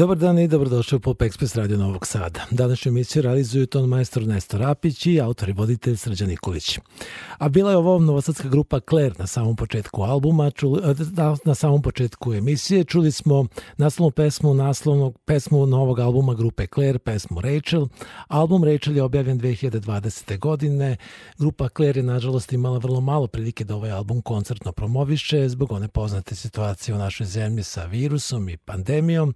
Dobar dan i dobrodošli u Pop Express Radio Novog Sada. Današnju emisiju realizuju ton majstor Nestor Apić i autor i voditelj Srđan Nikolić. A bila je ovo novosadska grupa Claire na samom početku albuma, čuli, na, na samom početku emisije. Čuli smo naslovnu pesmu, naslovnu pesmu novog albuma grupe Claire, pesmu Rachel. Album Rachel je objavljen 2020. godine. Grupa Claire je nažalost imala vrlo malo prilike da ovaj album koncertno promoviše zbog one poznate situacije u našoj zemlji sa virusom i pandemijom.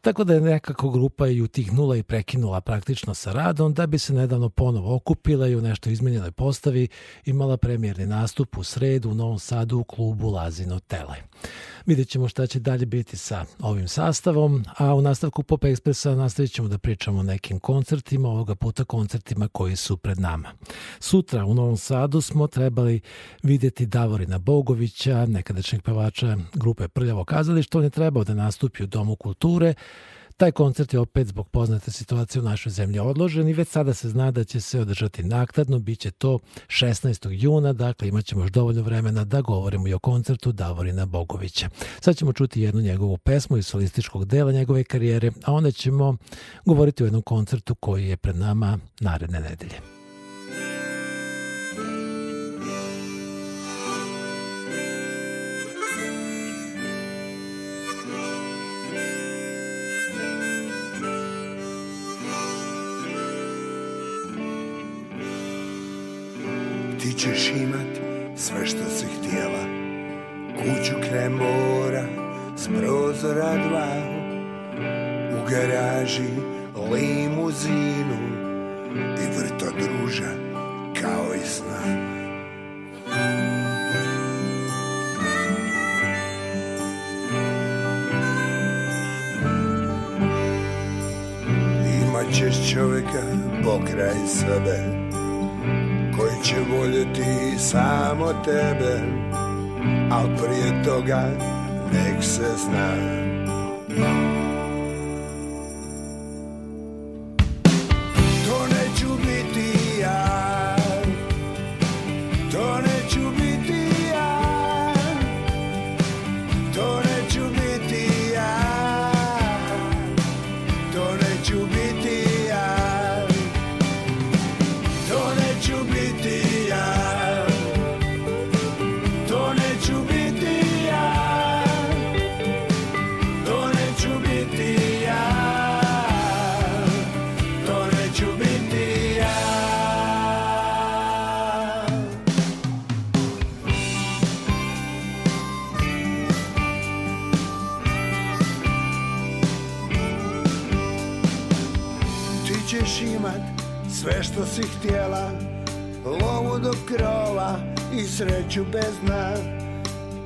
Tako da je nekako grupa i utihnula i prekinula praktično sa radom da bi se nedavno ponovo okupila i u nešto izmenjenoj postavi imala premijerni nastup u sredu u Novom Sadu u klubu Lazino Tele. Vidjet ćemo šta će dalje biti sa ovim sastavom, a u nastavku Pop Expressa nastavit ćemo da pričamo o nekim koncertima, ovoga puta koncertima koji su pred nama. Sutra u Novom Sadu smo trebali videti Davorina Bogovića, nekadašnjeg pevača grupe Prljavo kazalište, on je trebao da nastupi u Domu kulture, Taj koncert je opet zbog poznate situacije u našoj zemlji odložen i već sada se zna da će se održati naknadno, bit će to 16. juna, dakle imat ćemo još dovoljno vremena da govorimo i o koncertu Davorina Bogovića. Sad ćemo čuti jednu njegovu pesmu iz solističkog dela njegove karijere, a onda ćemo govoriti o jednom koncertu koji je pred nama naredne nedelje. Ti ćeš imat sve što si htjela. Kuću kraj mora s prozora dva. U garaži limuzinu I vrto druža kao i sna. Imat ćeš čovjeka pokraj sebe će voljeti samo tebe Al prije toga nek se zna sve što si htjela Lovu do krova i sreću bez dna.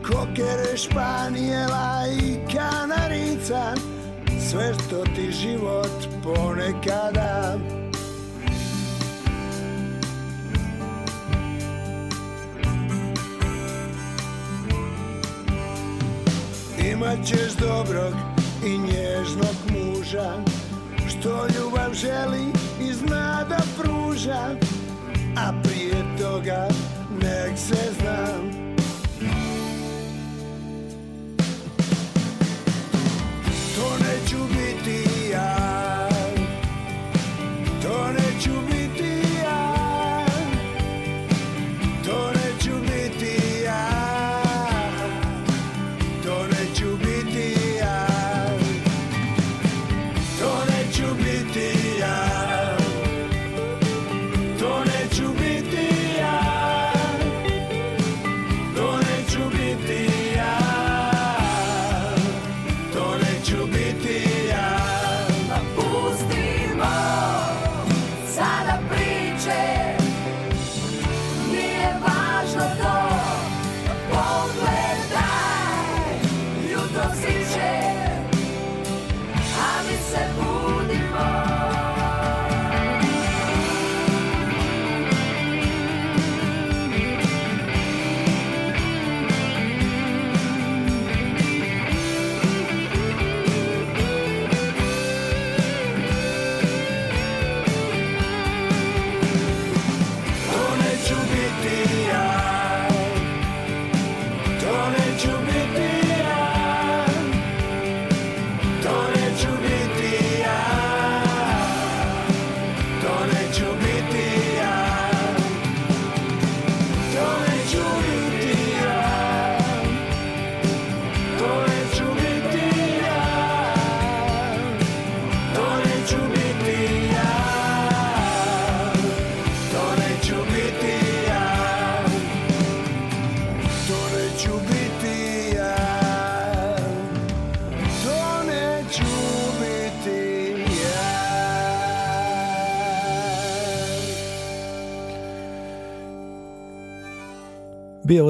Kokere španijela i kanarica Sve što ti život ponekada. Imat ćeš dobrog i nježnog muža Što ljubav želi i zna da pruža A prije toga nek se znam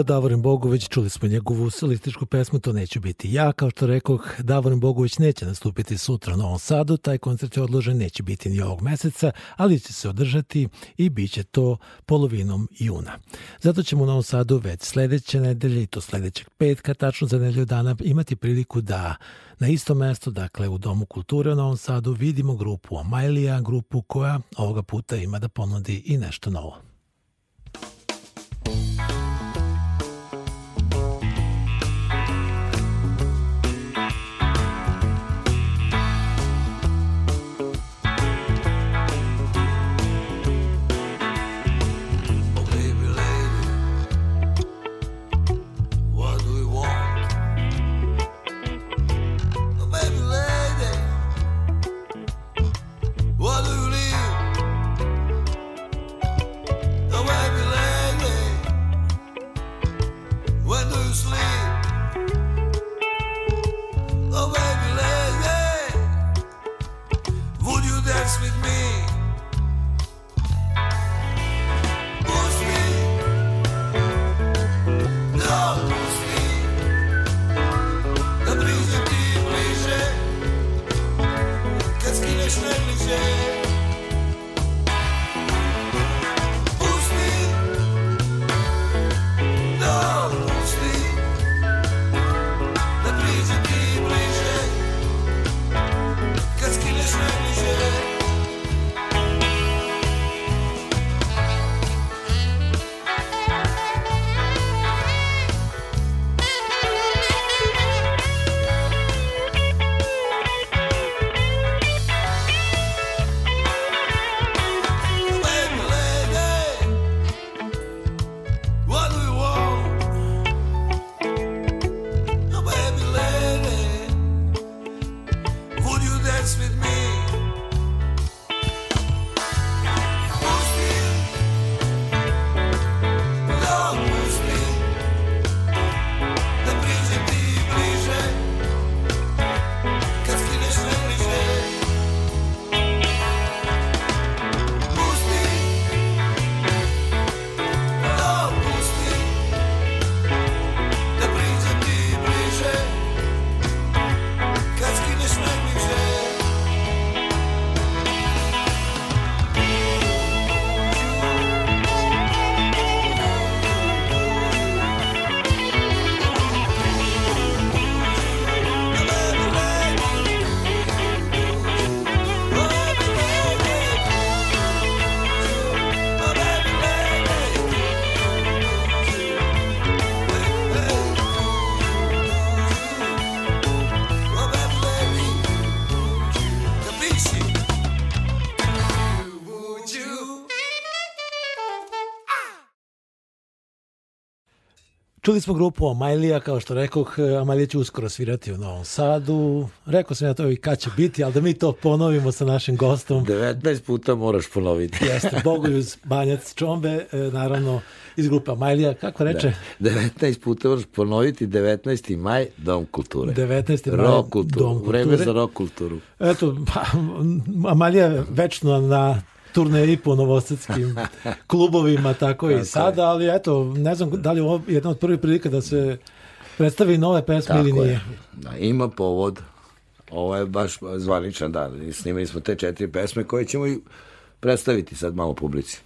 Davorin Bogović, čuli smo njegovu solističku pesmu To neću biti ja, kao što rekoh, Davorin Bogović neće nastupiti sutra u Novom Sadu, taj koncert je odložen, neće biti ni ovog meseca, ali će se održati i bit će to polovinom juna. Zato ćemo u Novom Sadu već sledeće nedelje, i to sledećeg petka, tačno za nedelju dana, imati priliku da na isto mesto, dakle u Domu kulture u Novom Sadu, vidimo grupu Amajlija, grupu koja ovoga puta ima da ponudi i nešto novo. Čuli smo grupu Amalija, kao što rekoh, Amalija će uskoro svirati u Novom Sadu. Rekao sam ja to i kad će biti, ali da mi to ponovimo sa našim gostom. 19 puta moraš ponoviti. Jeste, Bogoljuz Banjac Čombe, e, naravno iz grupe Amalija, kako reče? 19 puta moraš ponoviti 19. maj Dom kulture. 19. maj. Dom Vreme kulture. za rock kulturu. Eto, pa, Amalija je večno na turneji po novosadskim klubovima, tako i sada, ali eto, ne znam da li je ovo jedna od prvih prilika da se predstavi nove pesme ili nije. je. Da, ima povod. Ovo je baš zvaničan dan. Snimili smo te četiri pesme koje ćemo i predstaviti sad malo publici.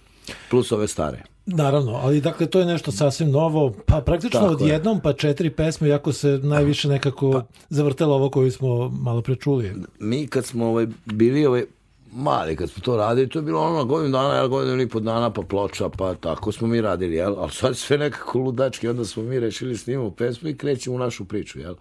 Plus ove stare. Naravno, ali dakle to je nešto sasvim novo, pa praktično Tako je. odjednom pa četiri pesme, iako se najviše nekako Pa- zavrtelo ovo koju smo malo pre čuli. Mi kad smo ovaj, bili ovaj, mali, kad smo to radili, to je bilo ono godinu dana, jel, godinu i po dana, pa ploča, pa tako smo mi radili, jel? Ali sad sve nekako ludački, onda smo mi rešili snimamo pesmu i krećemo u našu priču, jel?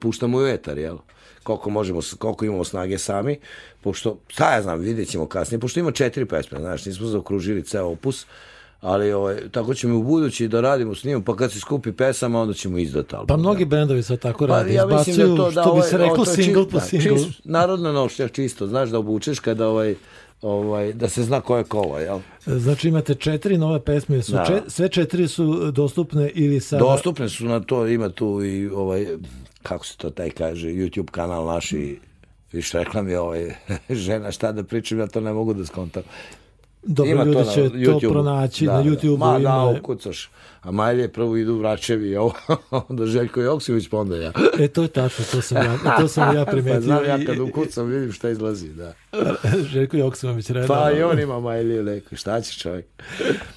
Puštamo u etar, jel? Koliko možemo, koliko imamo snage sami, pošto, šta ja znam, vidjet ćemo kasnije, pošto ima četiri pesme, znaš, nismo zaokružili ceo opus, ali ovaj, tako ćemo u budući da radimo snimamo, pa kad se skupi pesama, onda ćemo izdati album. Pa mnogi bendovi sad tako rade, Pa ja mislim izbacuju, da to da što bi ovaj, se reklo, single čist- po da, single. čist- narodna nošnja čisto, znaš da obučeš kada ovaj ovaj da se zna ko je ko, jel? Znači imate četiri nove pesme, su Da. če- sve četiri su dostupne ili sada... Dostupne su na to, ima tu i ovaj kako se to taj kaže, YouTube kanal naš i Viš rekla mi ovaj, žena šta da pričam, ja to ne mogu da skontam. Dobro, Ima ljudi na će to YouTubeu. pronaći Da, na da. YouTube-u. Ma da, ukucaš. A Malje prvo idu vraćevi i ovo, onda Željko Joksimović, pa onda ja. E, to je tačno, to sam ja, to sam ja primetio. Pa znam ja kad ukucam, vidim šta izlazi, da. Željko Joksimović redao. Pa i on ima Malje neko, šta će čovjek?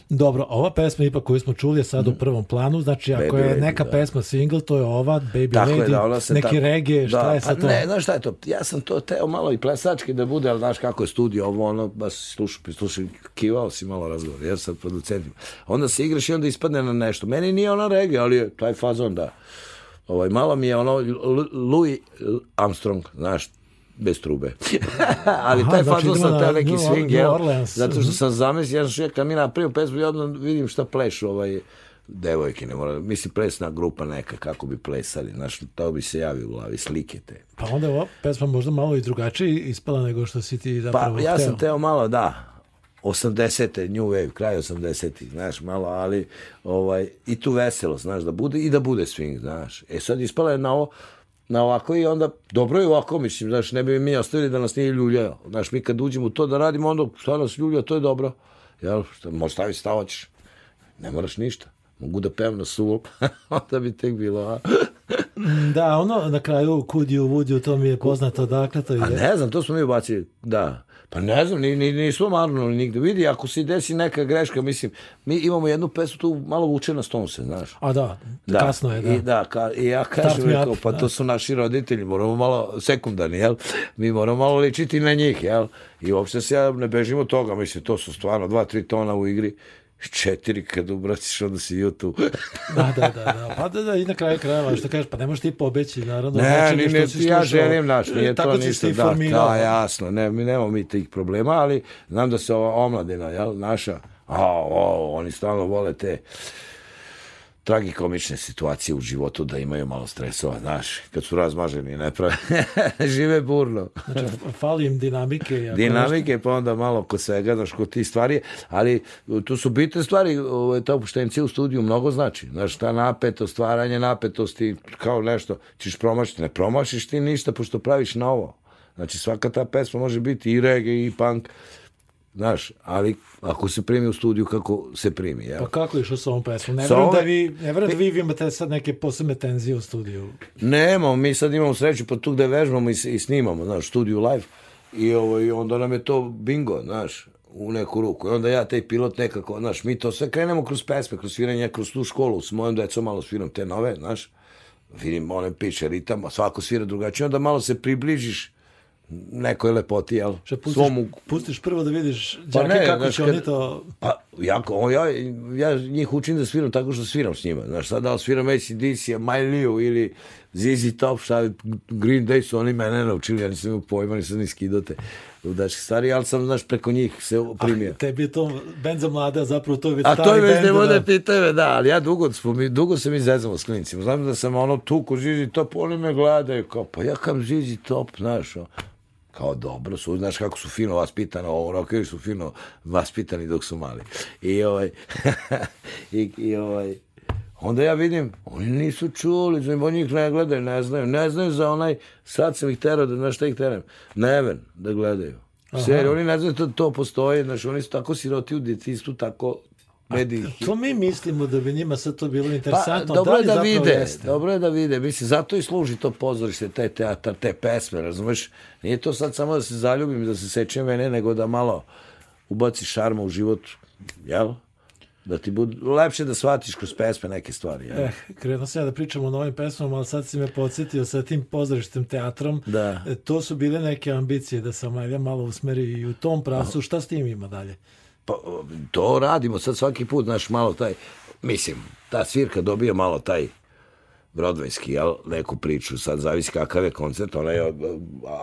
Dobro, ova pesma ipak koju smo čuli je sad u prvom planu, znači ako Baby je Lady, neka da. pesma single, to je ova, Baby Tako Lady, je, da, ona se neki tako- reggae, šta da, je sad pa to? Ne, znaš šta je to? Ja sam to teo malo i plesački da bude, ali znaš kako je studio, ovo ono, baš slušao, prislušao, kivao si malo razgovor, jer sad producentima. Onda se igraš i onda ispadne na nešto. Meni nije ona reggae, ali je taj fazon da, ovaj, malo mi je ono Louis Armstrong, znaš, bez trube. ali Aha, taj znači fazon sam teo neki swing, jel? Zato što sam zamislio, ja sam kad mi napravim pesmu, ja vidim šta plešu, ovaj, devojke, ne mora, mislim plesna grupa neka, kako bi plesali, znaš, to bi se javio u glavi, slike te. Pa onda je ova pesma možda malo i drugačije ispala nego što si ti Pa zapravo ja hteo. sam teo malo, da, 80. New Wave, kraj 80. znaš, malo, ali ovaj, i tu veselo, znaš, da bude i da bude swing, znaš. E sad ispala je na ovo, na ovako i onda, dobro je ovako, mislim, znaš, ne bi mi ostavili da nas nije ljuljao. Znaš, mi kad uđemo u to da radimo, onda šta nas ljulja, to je dobro. Jel, šta, možeš staviti šta hoćeš. Ne moraš ništa. Mogu da pevam na suvo, onda bi tek bilo, a? Da, ono na kraju Kudiju, Vudiju, to mi je poznato, dakle to A ide. ne znam, to smo mi ubacili, da. Pa ne znam, ni, ni, nismo marnuli nigde. Vidi, ako se desi neka greška, mislim, mi imamo jednu pesmu tu malo vuče na stonse, znaš. A da, kasno je, da. I, da, ka, i ja kažem, rekao, pa da. to su naši roditelji, moramo malo, sekundarni, jel? Mi moramo malo ličiti na njih, jel? I uopšte se ja ne bežim od toga, mislim, to su stvarno dva, tri tona u igri, četiri kad ubraciš, onda si YouTube. Da, da, da, da. Pa da, da, i na kraju krajeva, što kažeš, pa ne možeš ti pobeći, naravno. Ne, znači, ni, ne, si ja želim, naš, nije Tako to ništa, ti da, da, jasno, ne, mi nemamo mi tih problema, ali znam da se ova omladina, jel, naša, a, o, oni stalno vole te tragikomične situacije u životu da imaju malo stresova, znaš, kad su razmaženi, ne prave, žive burno. Znači, fali im dinamike. Dinamike, pa onda malo kod svega, znaš, kod tih stvari, ali tu su bitne stvari, ovo, ta opuštencija u studiju mnogo znači, znaš, ta napetost, stvaranje napetosti, kao nešto, ćeš promašiti, ne promašiš ti ništa, pošto praviš novo. Znači, svaka ta pesma može biti i reggae, i punk, znaš, ali ako se primi u studiju, kako se primi, jel? Pa kako je išao sa ovom pesmom? Ne Sa verujem da vi, ne verujem da vi imate sad neke posebne tenzije u studiju. Nemamo, mi sad imamo sreću pa tu gde vežbamo i, s- i snimamo, znaš, studiju live i, ovo, i onda nam je to bingo, znaš, u neku ruku. I onda ja taj pilot nekako, znaš, mi to sve krenemo kroz pesme, kroz sviranje, kroz tu školu, s mojom decom malo sviram te nove, znaš, vidim, one piše ritam, svako svira drugačije, onda malo se približiš nekoj lepoti, jel? Što pustiš, Svom u- pustiš prvo da vidiš Pa đake ne, kako znaš, će kad- oni to... Pa, jako, on, ja, ja njih učim da sviram tako što sviram s njima. Znaš, sad da li sviram ACDC, Miley ili ZZ Top, šta, Green Day su oni mene naučili, ja nisam imao pojma, nisam ni skidote ludački stari, ali sam, znaš, preko njih se primio. Tebi je to bend za mlade, a zapravo to je već A stari to je već bend, ne vode da. pitaju da, ali ja dugo, smo mi, dugo se mi zezamo s klinicima. Znam da sam ono tu ko Zizi Top, oni me gledaju, kao, pa ja kam Zizi Top, znaš, o, kao dobro su, znaš kako su fino vaspitani, ovo rokevi su fino vaspitani dok su mali. I ovaj, i, i ovaj, onda ja vidim, oni nisu čuli, znači, oni njih ne gledaju, ne znaju, ne znaju za onaj, sad sam ih terao, da znaš šta ih teram, Neven, da gledaju. Seriju, oni ne znaju da to postoji, znači oni su tako siroti u djetinstvu, tako mediji. To mi mislimo da bi njima sad to bilo Pa, interesantno. dobro da je li da zapravo vide, jeste? dobro je da vide, mislim, zato i služi to pozorište, taj teatar, te pesme, razumeš? Nije to sad samo da se zaljubim, da se seče mene, nego da malo ubaci šarma u život, jel? Da ti bude lepše da shvatiš kroz pesme neke stvari, jel? Eh, krenuo sam ja da pričam o novim pesmama, ali sad si me podsjetio sa tim pozorištem teatrom. Da. E, To su bile neke ambicije da sam Ajlja malo usmeri i u tom pravcu. Šta s tim ima dalje? Pa, to radimo sad svaki put, znaš, malo taj, mislim, ta svirka dobija malo taj Broadwayski, jel, neku priču, sad zavisi kakav je koncert, onaj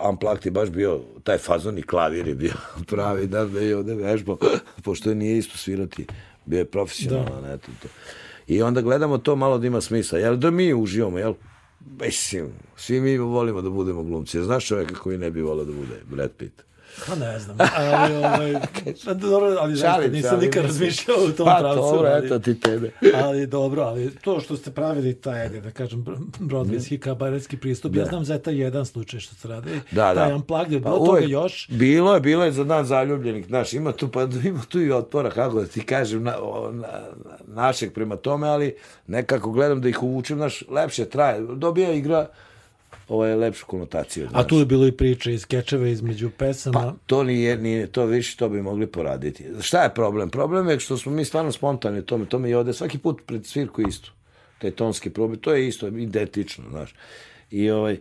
Unplugged je baš bio, taj fazon i klavir je bio pravi, da da je ovde vežbao, pošto je nije isto svirati, bio je profesionalan, da. eto to. I onda gledamo to malo da ima smisla, jel, da mi uživamo, jel, mislim, svi mi volimo da budemo glumci, znaš čoveka koji ne bi volao da bude Brad Pitt? Pa ne znam, ali, ovaj, pa dobro, ali zaista se, nisam nikad razmišljao u tom Pa pravcu. dobro, ali- eto ti tebe. ali dobro, ali to što ste pravili taj, da kažem, brodvinski kabaretski pristup, ja znam za taj jedan slučaj što ste radili, Da, taj da. Unplugged, je Pa bilo toga uvek- još, Bilo je, bilo je za dan zaljubljenih, znaš, ima tu, pa ima tu i otpora, kako da ti kažem, na, na- našeg prema tome, ali nekako gledam da ih uvučem, znaš, lepše traje, dobija igra ovaj, lepšu konotaciju. Znaš. a tu je bilo i priče i skečeve između pesama. Pa, to nije, nije, to više, to bi mogli poraditi. Šta je problem? Problem je što smo mi stvarno spontani tome, to mi je ovde svaki put pred svirku isto. Te tonske probe, to je isto, identično, znaš. I ovaj,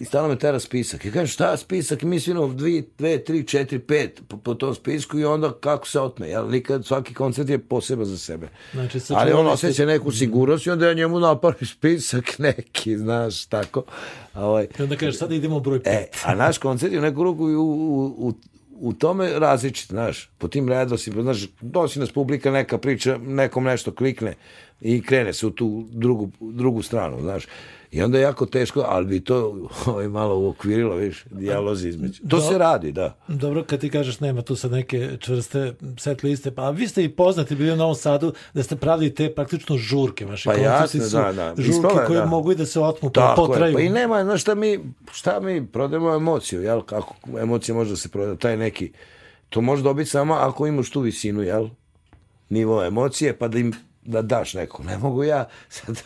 i stalno me tera spisak. Ja kažem, šta spisak? Mi sviramo dve, dve, tri, četiri, pet po, po tom spisku i onda kako se otme. Jel, nikad, svaki koncert je poseban za sebe. Znači, Ali on ste- osjeća neku sigurnost i onda ja njemu napravim spisak neki, znaš, tako. A ovaj, I onda kažeš, sad idemo broj pet. E, a naš koncert je u neku ruku u, u, u, u tome različit, znaš, po tim redosima, znaš, dosi nas publika, neka priča, nekom nešto klikne i krene se u tu drugu, drugu stranu, znaš. I onda je jako teško, ali bi to ovaj, malo uokvirilo, viš, dijalozi između. To se radi, da. Dobro, kad ti kažeš nema tu sad neke čvrste set liste, pa vi ste i poznati bili u Novom Sadu da ste pravili te praktično žurke, vaše Pa jasno, su da, da. žurke Ispalo je, koje da. mogu i da se otmu, pa Tako je, potraju. pa i nema, znaš šta mi, šta mi prodajemo emociju, jel, kako emocija može da se proda, taj neki, to može dobiti samo ako imaš tu visinu, jel, nivo emocije, pa da im da daš neko. Ne mogu ja sad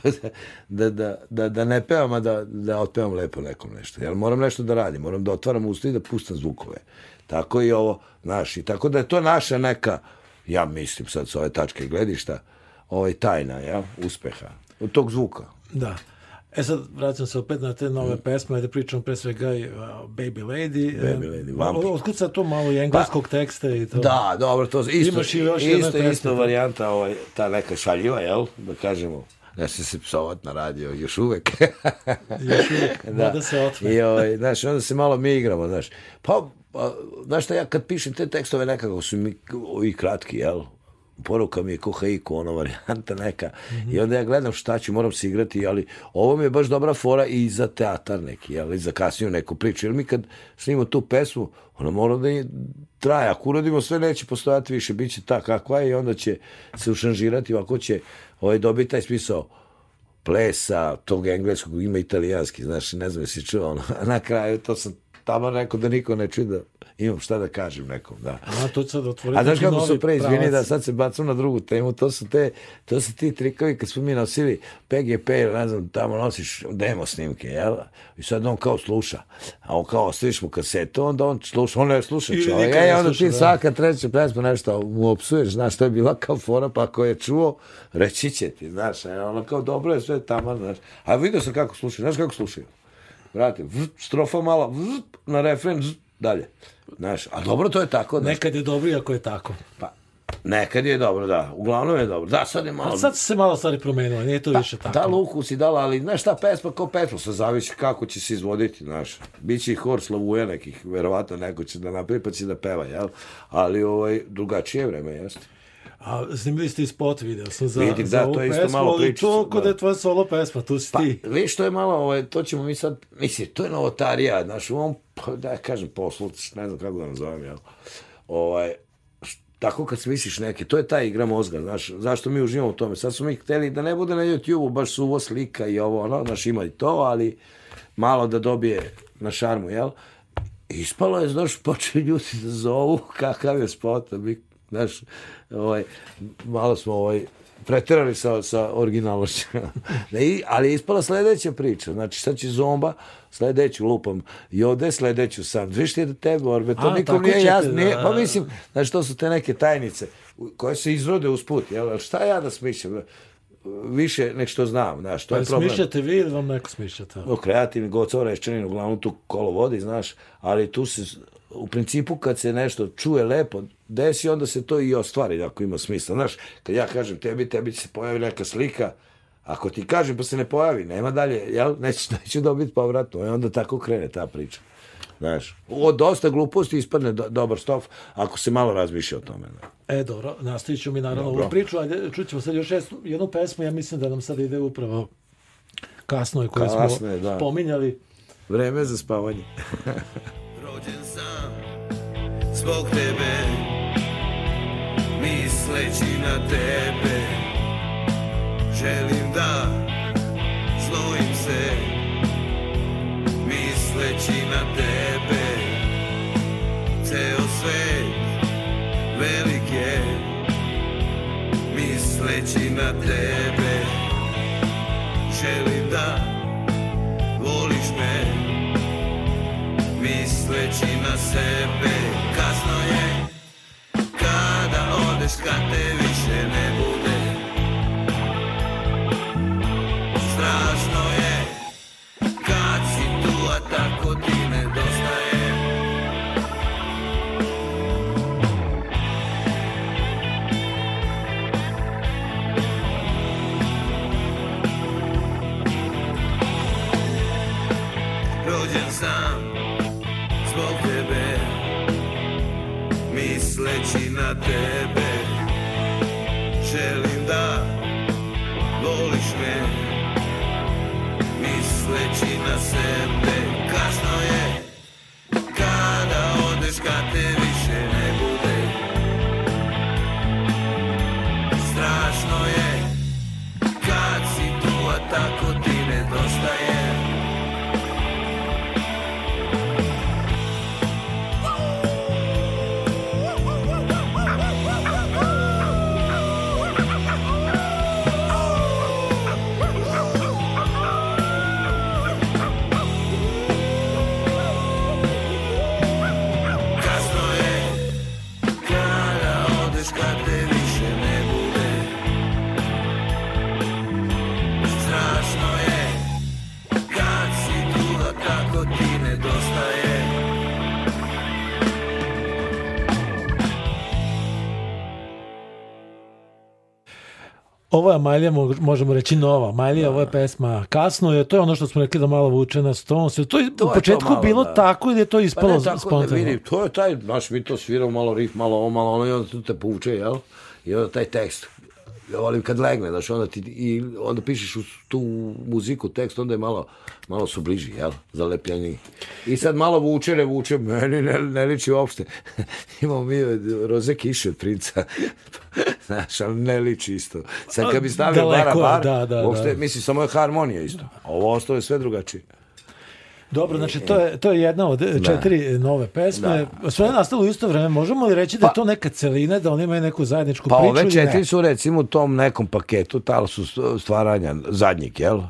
da, da, da, da ne pevam, a da, da otpevam lepo nekom nešto. Jel, moram nešto da radim, moram da otvaram usta i da pustam zvukove. Tako i ovo, znaš, i tako da je to naša neka, ja mislim sad s ove tačke gledišta, ovaj tajna, jel, uspeha, od tog zvuka. Da. E sad, vraćam se opet na te nove pesme, da pričam pre svega uh, Baby Lady. Mm. Baby Lady, Vampir. Otkud sad to malo i engleskog teksta i to? Da, dobro, to isto, Imaš i još isto, pesme, isto to. varijanta, ovaj, ta neka šaljiva, jel, da kažemo, ne se se psovat na radio, još uvek. Još uvijek, da. da se otme. I, ovaj, znaš, onda se malo mi igramo, znaš. Pa, pa, znaš šta, ja kad pišem te tekstove nekako su mi ovi kratki, jel, poruka mi je ko haiku, ona varijanta neka. I onda ja gledam šta ću, moram se igrati, ali ovo mi je baš dobra fora i za teatar neki, jel, i za kasniju neku priču. Jer mi kad snimamo tu pesmu, ona mora da je, traje. Ako uradimo sve, neće postojati više, bit će ta kakva je i onda će se ušanžirati, ovako će ovaj, dobiti taj smisao plesa, tog engleskog, ima italijanski, znaš, ne znam jesi čuo, ono, na kraju to sam tamo rekao da niko ne čuje da imam šta da kažem nekom, da. A to sad otvoriti A znaš kako su pre, izvini da sad se bacam na drugu temu, to su te, to su ti trikovi kad smo mi nosili PGP ne znam, tamo nosiš demo snimke, jel? I sad on kao sluša, a on kao ostaviš mu kasetu, onda on sluša, on ne sluša čovjek, e, onda ti da. svaka treća pesma nešto mu opsuješ, znaš, to je bila kao fora, pa ako je čuo, reći će ti, znaš, e, ono kao dobro je sve tamo, znaš. A vidio sam kako slušaju, znaš kako slušaju? Vrati, vz, strofa mala, vz, na refren, vz, dalje. Znaš, a dobro to je tako, znaš. Nekad je dobro ako je tako. Pa, Nekad je dobro, da. Uglavnom je dobro. Da, sad je malo... Ali sad se malo stvari promenilo, nije to više tako. Da, luku si dala, ali znaš šta, pesma kao pesma, sad zavisi kako će se izvoditi, znaš. Biće i hor slavuja nekih, verovatno neko će da napravi pa će da peva, jel? Ali ovaj, drugačije vreme, jeste. A snimili ste i spot, video sam za, Vidim, za da, ovu to je isto pesmu, malo ali pričica, to kod da. je tvoja solo pesma, tu si Pa, ti. viš, to je malo, ovaj, to ćemo mi sad, mislim, to je novotarija, znaš, u ovom, pa, da ja kažem, poslu, ne znam kako da nazovem, jel? Ovaj, tako kad smisliš neke, to je ta igra mozga, znaš, zašto mi uživamo u tome. Sad smo mi hteli da ne bude na YouTube-u baš suvo slika i ovo, ono, znaš, ima i to, ali malo da dobije na šarmu, jel? Ispalo je, znaš, počeli ljudi da zovu kakav je spot, mi, znaš, ovaj, malo smo ovaj, preterali sa, sa originalnošću. i- ali je ispala sledeća priča. Znači, sad će zomba, sledeću lupam i ovde sledeću sam. Viš ti da tebe, orbe, to A, nikom nije jasno. Nije, pa mislim, znači, to su te neke tajnice koje se izrode usput, jel? Ali Šta ja da smišljam? Više nek što znam, znaš, to Pa je problem. smišljate vi ili vam neko smišljate? O, kreativni gocov reščanin, uglavnom tu kolo vodi, znaš, ali tu se, u principu kad se nešto čuje lepo, desi, onda se to i ostvari, ako ima smisla. Znaš, kad ja kažem tebi, tebi se pojavi neka slika, ako ti kažem pa se ne pojavi, nema dalje, jel? Neću, neću dobiti povratno, i onda tako krene ta priča. Znaš, od dosta gluposti ispadne do, dobar stof, ako se malo razmišlja o tome. Da. E, dobro, nastavit ću mi naravno Dobro. ovu priču, ajde, čućemo sad još jednu- jednu pesmu, ja mislim da nam sad ide upravo kasno je koju Kasno smo je, da. pominjali. Vreme za spavanje. Rođen sam zbog tebe Misleći na tebe Želim da znojim se Misleći na tebe. Ceo svet velik je Misleći na tebe. Želim da voliš me misleći na sebe. Kasno je kada odeš kad te Misleći na sebe Kasno je. Kada odeš kad te Ovo je Amalija, mo- možemo reći nova. Amalija, ovo je pesma kasno je, to je ono što smo rekli da malo vuče na Stones. To je to je u to početku malo, bilo da. tako ili je to Pa ispalo ne, tako da spontano? vidi, to je taj, znaš, mi to sviramo malo rif, malo ovo, malo ono i onda te puče, jel? I onda taj tekst, ja volim kad legne, znaš, onda ti, i onda pišeš u tu muziku tekst, onda je malo, malo su bliži, jel? Zalepljeni. I sad malo vuče, ne vuče, meni ne, ne liči uopšte. Imamo mi roze kiše od princa, znaš, ali ne liči isto. Sad kad bi stavio bara bar, da, da, uopšte, da. mislim, samo je harmonija isto. Ovo ostalo je sve drugačije. Dobro, znači to je, to je jedna od e, četiri nove pesme. Sve je nastalo u isto vreme. Možemo li reći da je to neka celina, da oni imaju neku zajedničku Pa priču ove ili četiri ne? su recimo u tom nekom paketu, tal su st- stvaranja zadnjeg, jel?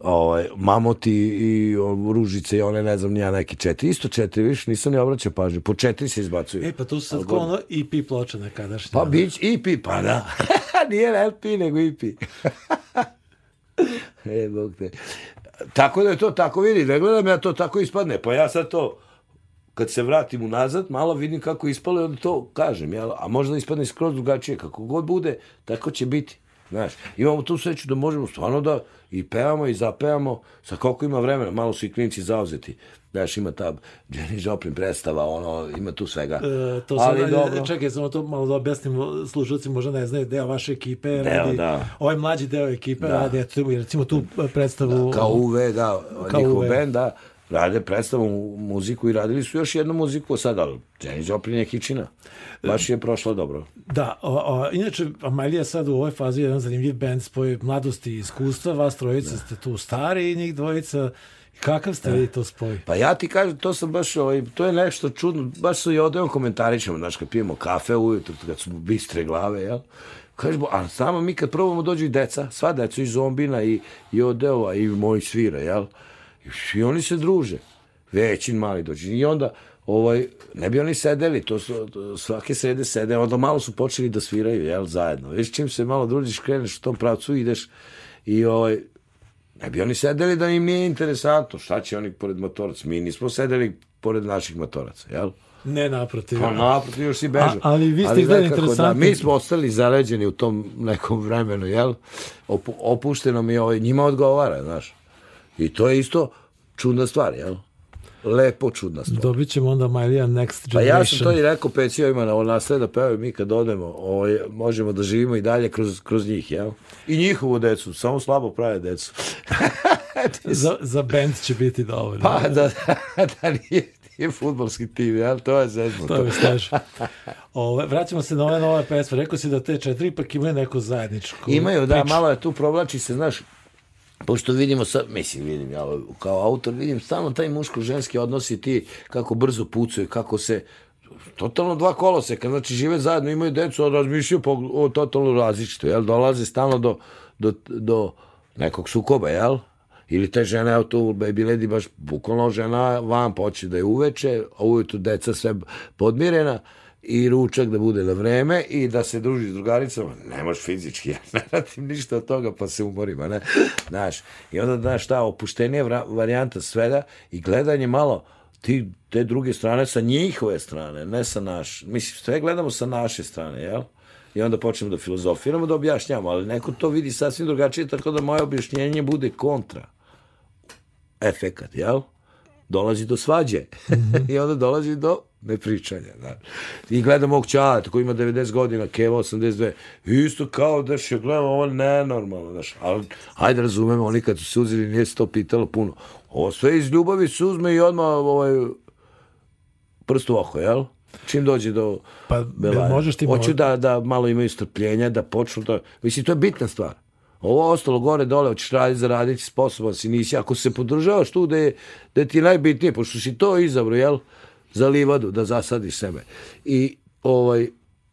Ovaj, mamoti i ružice i one, ne znam, nija neki četiri. Isto četiri, viš, nisam ni obraćao pažnju. Po četiri se izbacuju. E, pa tu su sad kao ono EP ploča nekadašnja. Pa bić EP, pa da. Nije LP, nego EP. e, bog te. Tako da je to tako, vidi, ne gledam ja to tako ispadne, pa ja sad to kad se vratim unazad, malo vidim kako ispalo onda to kažem, jel? a možda ispadne skroz drugačije, kako god bude, tako će biti. Znaš, imamo tu sreću da možemo stvarno da i pevamo i zapevamo sa koliko ima vremena, malo su i klinci zauzeti. Znaš, ima ta Jenny Joplin predstava, ono, ima tu svega. E, to Ali sam, dobro. čekaj, samo to malo da objasnimo, slušalci možda ne znaju, deo vaše ekipe Deo, radi, da. ovaj mlađi deo ekipe Da. radi, eto, recimo tu predstavu... Kao UV, da, Kao njihov UV. band, da, rade predstavu muziku i radili su još jednu muziku sad, ali Jenny Joplin je kičina. Baš je prošlo dobro. Da, o, o, inače, Amalija sad u ovoj fazi je jedan zanimljiv band spoj mladosti i iskustva, vas trojica ste tu stari i njih dvojica. Kakav ste vi to spoj? Pa ja ti kažem, to sam baš, ovaj, to je nešto čudno, baš su i odeom komentarićemo, znaš, kad pijemo kafe ujutro, kad su bistre glave, jel? Kažeš, a samo mi kad probamo dođu i deca, sva deca i zombina i, i odeova i moji svira, jel? I, oni se druže. Većin mali dođe. I onda, ovaj, ne bi oni sedeli, to su, svake srede sede, onda malo su počeli da sviraju, jel, zajedno. Viš, čim se malo družiš, kreneš u tom pravcu, ideš i ovaj, ne bi oni sedeli da im nije interesantno. Šta će oni pored motoraca? Mi nismo sedeli pored naših motoraca, jel? Ne naprotiv. Pa naprotiv još si bežao. Ali vi ste izgledali nekako interesantni. Da, mi smo ostali zaleđeni u tom nekom vremenu, jel? Opu, opušteno mi ovaj, njima odgovara, znaš. I to je isto čudna stvar, jel? Lepo čudna stvar. Dobit ćemo onda Amalija Next Pa Generation. ja sam to i rekao pecijovima na nastaje da pevaju mi kad odemo, ovaj, možemo da živimo i dalje kroz, kroz njih, jel? I njihovu decu, samo slabo prave decu. Za, za band će biti dovoljno. Pa da, da nije, nije futbolski tim, jel? To je zezno. To slažem. Ove, vraćamo se na ove nove pesme. Rekao si da te četiri ipak imaju neku zajedničku Imaju, da, priču. malo je tu provlači se, znaš, pošto vidimo sad, mislim, vidim, ja kao autor vidim stalno taj muško-ženski odnos i ti kako brzo pucaju, kako se totalno dva koloseka, znači žive zajedno, imaju decu, a razmišljaju po, o totalno različito, jel, dolaze stalno do, do, do nekog sukoba, jel, ili te žene, evo tu Baby Lady baš bukvalno žena van poče da je uveče, a ujutru deca sve podmirena i ručak da bude na vreme i da se druži s drugaricama, ne možeš fizički, ja ne radim ništa od toga pa se umorim, a ne, znaš, i onda, znaš, ta opuštenija varijanta svega i gledanje malo ti, te druge strane sa njihove strane, ne sa naš, mislim, sve gledamo sa naše strane, jel? I onda počnemo da filozofiramo, da objašnjamo, ali neko to vidi sasvim drugačije, tako da moje objašnjenje bude kontra efekat, jel? Dolazi do svađe. I onda dolazi do nepričanja. Da. I gledam ovog čaleta koji ima 90 godina, Keva 82. Isto kao da še gledam, ovo nenormalno. Znaš. Ali, ajde razumemo, oni kad su se uzeli, nije se to pitalo puno. Ovo sve iz ljubavi se uzme i odmah ovaj, prst u oko, jel? Čim dođe do Pa, Belaja. možeš ti Hoću da, da malo imaju strpljenja, da počnu da... Mislim, to je bitna stvar. Ovo ostalo gore, dole, hoćeš raditi, zaraditi, sposoban si, nisi. Ako se podržavaš tu da je, da ti je najbitnije, pošto si to izabrao, jel? Za livadu, da zasadiš sebe. I, ovaj,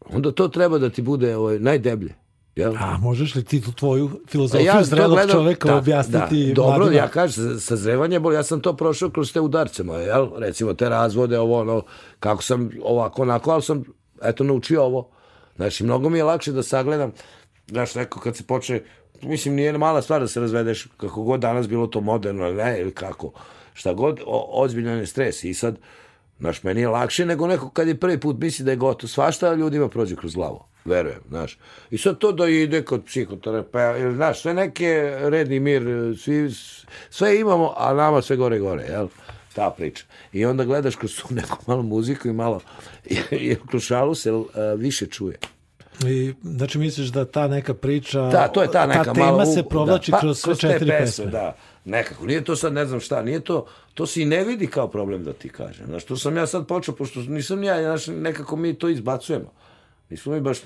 onda to treba da ti bude ovaj, najdeblje. Jel? A možeš li ti tu tvoju filozofiju to zrelog gledao- čoveka da, objasniti da, Dobro, mladima? ja kažem, sazrevanje boli, ja sam to prošao kroz te udarce moje, jel? Recimo te razvode, ovo, ono, kako sam ovako, onako, ali sam, eto, naučio ovo. Znači, mnogo mi je lakše da sagledam, znaš, neko kad se počne, mislim, nije mala stvar da se razvedeš, kako god danas bilo to moderno, ne, ili kako, šta god, o, ozbiljan je stres i sad, Znaš, meni je lakše nego neko kad je prvi put misli da je gotovo. Svašta ljudima prođe kroz glavu. Verujem, znaš. I sad to da ide kod psihoterapeuta, ili, znaš, sve neke red i mir, svi, sve imamo, a nama sve gore gore, jel? Ta priča. I onda gledaš kroz tu neku malu muziku i malo, i kroz šalu se uh, više čuje. I, znači misliš da ta neka priča, Da, to je ta neka ta tema malo... se provlači da, pa, kroz sve četiri pesme, pesme. Da, nekako. Nije to sad ne znam šta, nije to, to se i ne vidi kao problem da ti kažem. Znaš, to sam ja sad počeo, pošto nisam ja, znaš, nekako mi to izbacujemo. Nismo mi baš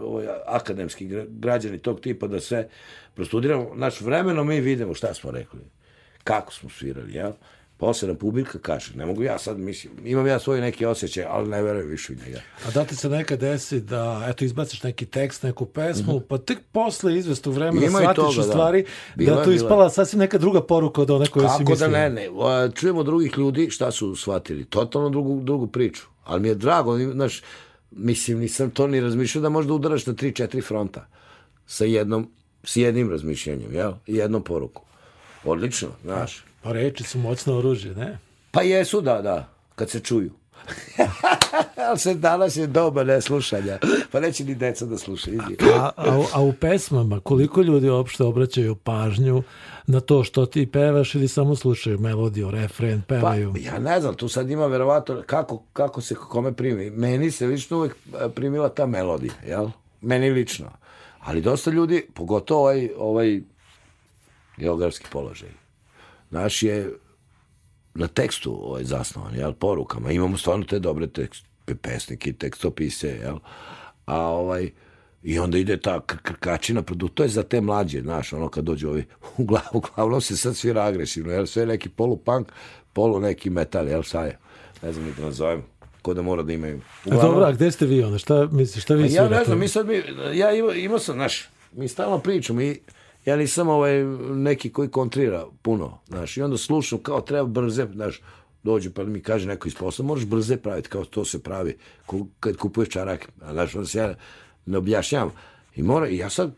ovaj, akademski gra- građani tog tipa da sve prostudiramo. Znaš, vremeno mi vidimo šta smo rekli, kako smo svirali, jel? Posle nam publika kaže, ne mogu ja sad, mislim, imam ja svoj neki osjećaj, ali ne verujem više u njega. A da ti se nekad desi da eto izbaciš neki tekst, neku pesmu, pa tek posle izvestog vremena. Ima shvatiš toga, u da. stvari da je, to ispala sasvim neka druga poruka od one koje si Kako mislio. da ne, ne. Čujemo drugih ljudi šta su shvatili. Totalno drugu, drugu priču. Ali mi je drago, znaš, mislim, nisam to ni razmišljao da možda udaraš na tri, četiri fronta sa jednom, s jednim razmišljanjem, jel? I jednom poruku. Odlično, znaš. Pa reči su moćno oružje, ne? Pa jesu, da, da, kad se čuju. Ali se danas je doba neslušanja. Pa neće ni deca da slušaju. A, a, a u pesmama koliko ljudi uopšte obraćaju pažnju na to što ti pevaš ili samo slušaju melodiju, refren, Pa, pevaju? ja ne znam, tu sad ima verovatno kako, kako se kome primi. Meni se lično uvek e, primila ta melodija, jel? Meni lično. Ali dosta ljudi, pogotovo ovaj, ovaj geografski položaj, naš je na tekstu ovaj, zasnovan, jel, porukama. Imamo stvarno te dobre tekst, pe- pesnike i tekstopise, jel? A ovaj, i onda ide ta kr- krkačina, to je za te mlađe, znaš, ono kad dođu ovi, uglavnom, uglavnom se sad svira agresivno, jel, sve neki polupunk, polu neki metal, jel, sad je, ne znam ni da nazovem, ko da mora da imaju. A dobro, a gde ste vi onda? Šta misliš, šta vi Pa ja svirate? ne znam, mi sad mi, ja imao, imao sam, znaš, mi stalno pričamo i ja nisam ovaj neki koji kontrira puno, znaš, i onda slušam kao treba brze, znaš, dođe pa mi kaže neko iz posla, moraš brze praviti, kao to se pravi, kad kupuješ čarake, a znaš, onda se ja ne objašnjavam. I mora, ja sad,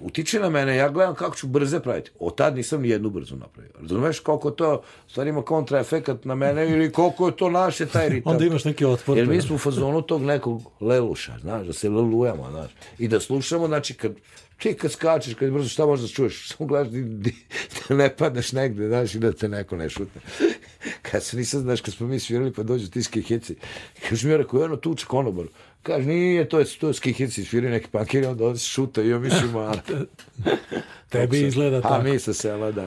utiče na mene, ja gledam kako ću brze praviti. Od tad nisam ni jednu brzo napravio. Razumeš koliko to stvari ima kontraefekat na mene ili koliko je to naše taj ritam. Onda imaš neki otpor. Jer mi smo u fazonu tog nekog leluša, znaš, da se lelujemo, znaš. I da slušamo, znači, kad, ti kad skačeš, kad brzo, šta možeš da čuješ? Samo gledaš da ne padneš negde, znaš, i da te neko ne šutne. Kad se nisam, znaš, kad smo mi svirali, pa dođu ti skihici. Kaže mi, ja rekao, jedno tuče konobar. Kaže, nije, to je, to je skihici, sviraju neki pankiri, onda ovdje se šuta i ja mislim, ma... Tebi izgleda A tako. mi sa sela, da.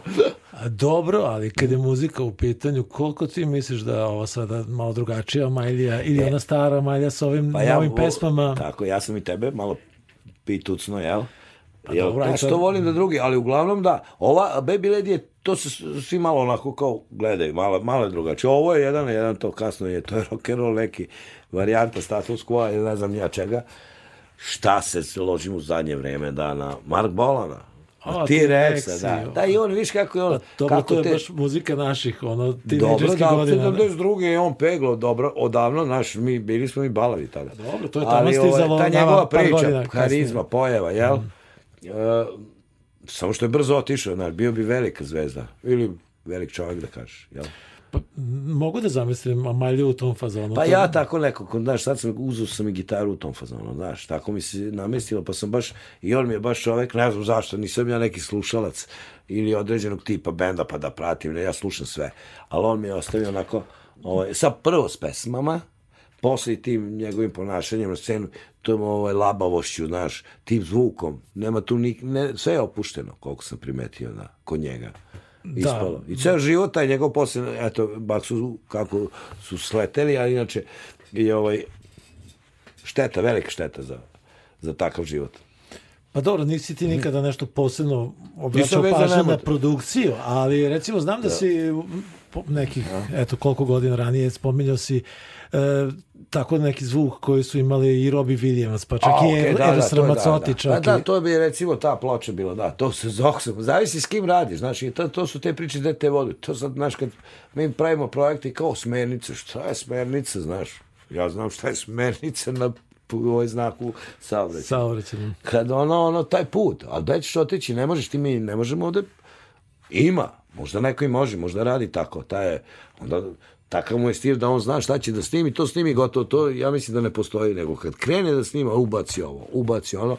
A dobro, ali kad je muzika u pitanju, koliko ti misliš da je ova sada malo drugačija Majlija ili ona stara Majlja sa ovim Pa ja, novim vo- pesmama? Tako, ja sam i tebe malo pitucno, jel? Pa Jel, dobro, ja aj što sad- volim da drugi, ali uglavnom da. Ova Baby Lady je, to se svi malo onako kao gledaju, malo, malo je drugačije. Ovo je jedan, jedan to kasno je, to je rock and roll neki varijanta status quo ili ne znam ja čega. Šta se ložim u zadnje vreme, da, na Mark Bolana. A, T-Rexa, T-Rexa, da. Da, i on, viš kako je on, Pa Dobro, kako to je te... baš muzika naših, ono, Dobro, tinejdžerskih da, godina. da. 72. je on peglo dobro, odavno, naš, mi, bili smo i balavi tada. Dobro, to je tamo Ali, stizalo ovaj, ta njegova priča, godina kasnije. Karizma, pojava, jel? E, samo što je brzo otišao, znaš, bio bi velika zvezda. Ili velik čovjek da kažeš, jel? Pa, mogu da zamislim Malju u tom fazonu. Pa ja tako nekako, znaš, sad sam uzeo sam i gitaru u tom fazonu, znaš, tako mi se namestilo, pa sam baš, i on mi je baš čovek, ne znam zašto, nisam ja neki slušalac ili određenog tipa benda pa da pratim, ne, ja slušam sve, ali on mi je ostavio onako, ovaj, sa prvo s pesmama, posle i tim njegovim ponašanjem na scenu, tom ovaj, labavošću, znaš, tim zvukom, nema tu ni, ne, sve je opušteno, koliko sam primetio da, kod njega. Ispalo. I ceo život taj njegov posle, eto, bak su kako su sleteli, ali inače i ovaj šteta, velika šteta za, za takav život. Pa dobro, nisi ti nikada nešto posebno obraćao pažnju na produkciju, ali recimo znam da, si nekih, eto koliko godina ranije spominjao si e, tako neki zvuk koji su imali i Robbie Williams, pa čak A, i okay, da, da, Eros to je, Ramazzotti da, da. da, i- to bi recimo ta ploča bila, da, to se zoksam. Zavisi s kim radiš, znaš, i to, to su te priče gde te vode. To sad, znaš, kad mi pravimo projekte kao smernice, šta je smernica, znaš? Ja znam šta je smernica na pu- ovaj znaku saobraćaja. saobraćajnim. kad ono, ono, taj put, a gde ćeš otići, ne možeš ti mi, ne možemo ovde, ima, možda neko i može, možda radi tako, taj je, onda, takav mu je stil da on zna šta će da snimi, to snimi gotovo, to ja mislim da ne postoji, nego kad krene da snima, ubaci ovo, ubaci ono,